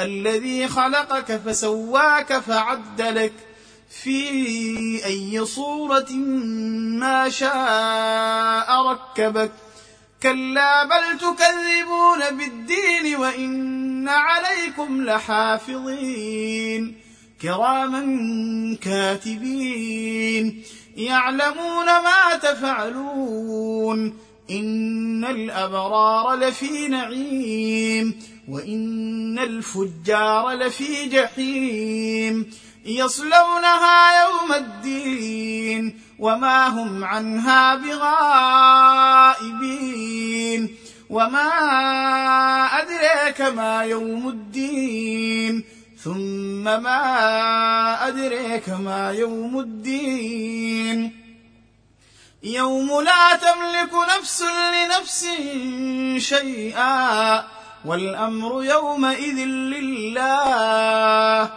الذي خلقك فسواك فعدلك في أي صورة ما شاء ركبك. كلا بل تكذبون بالدين وإن عليكم لحافظين. كراما كاتبين يعلمون ما تفعلون. إن الأبرار لفي نعيم. وإن الفجار لفي جحيم يصلونها يوم الدين وما هم عنها بغائبين وما أدريك ما يوم الدين ثم ما أدريك ما يوم الدين يوم لا تملك نفس لنفس شيئا والأمر يومئذ لله.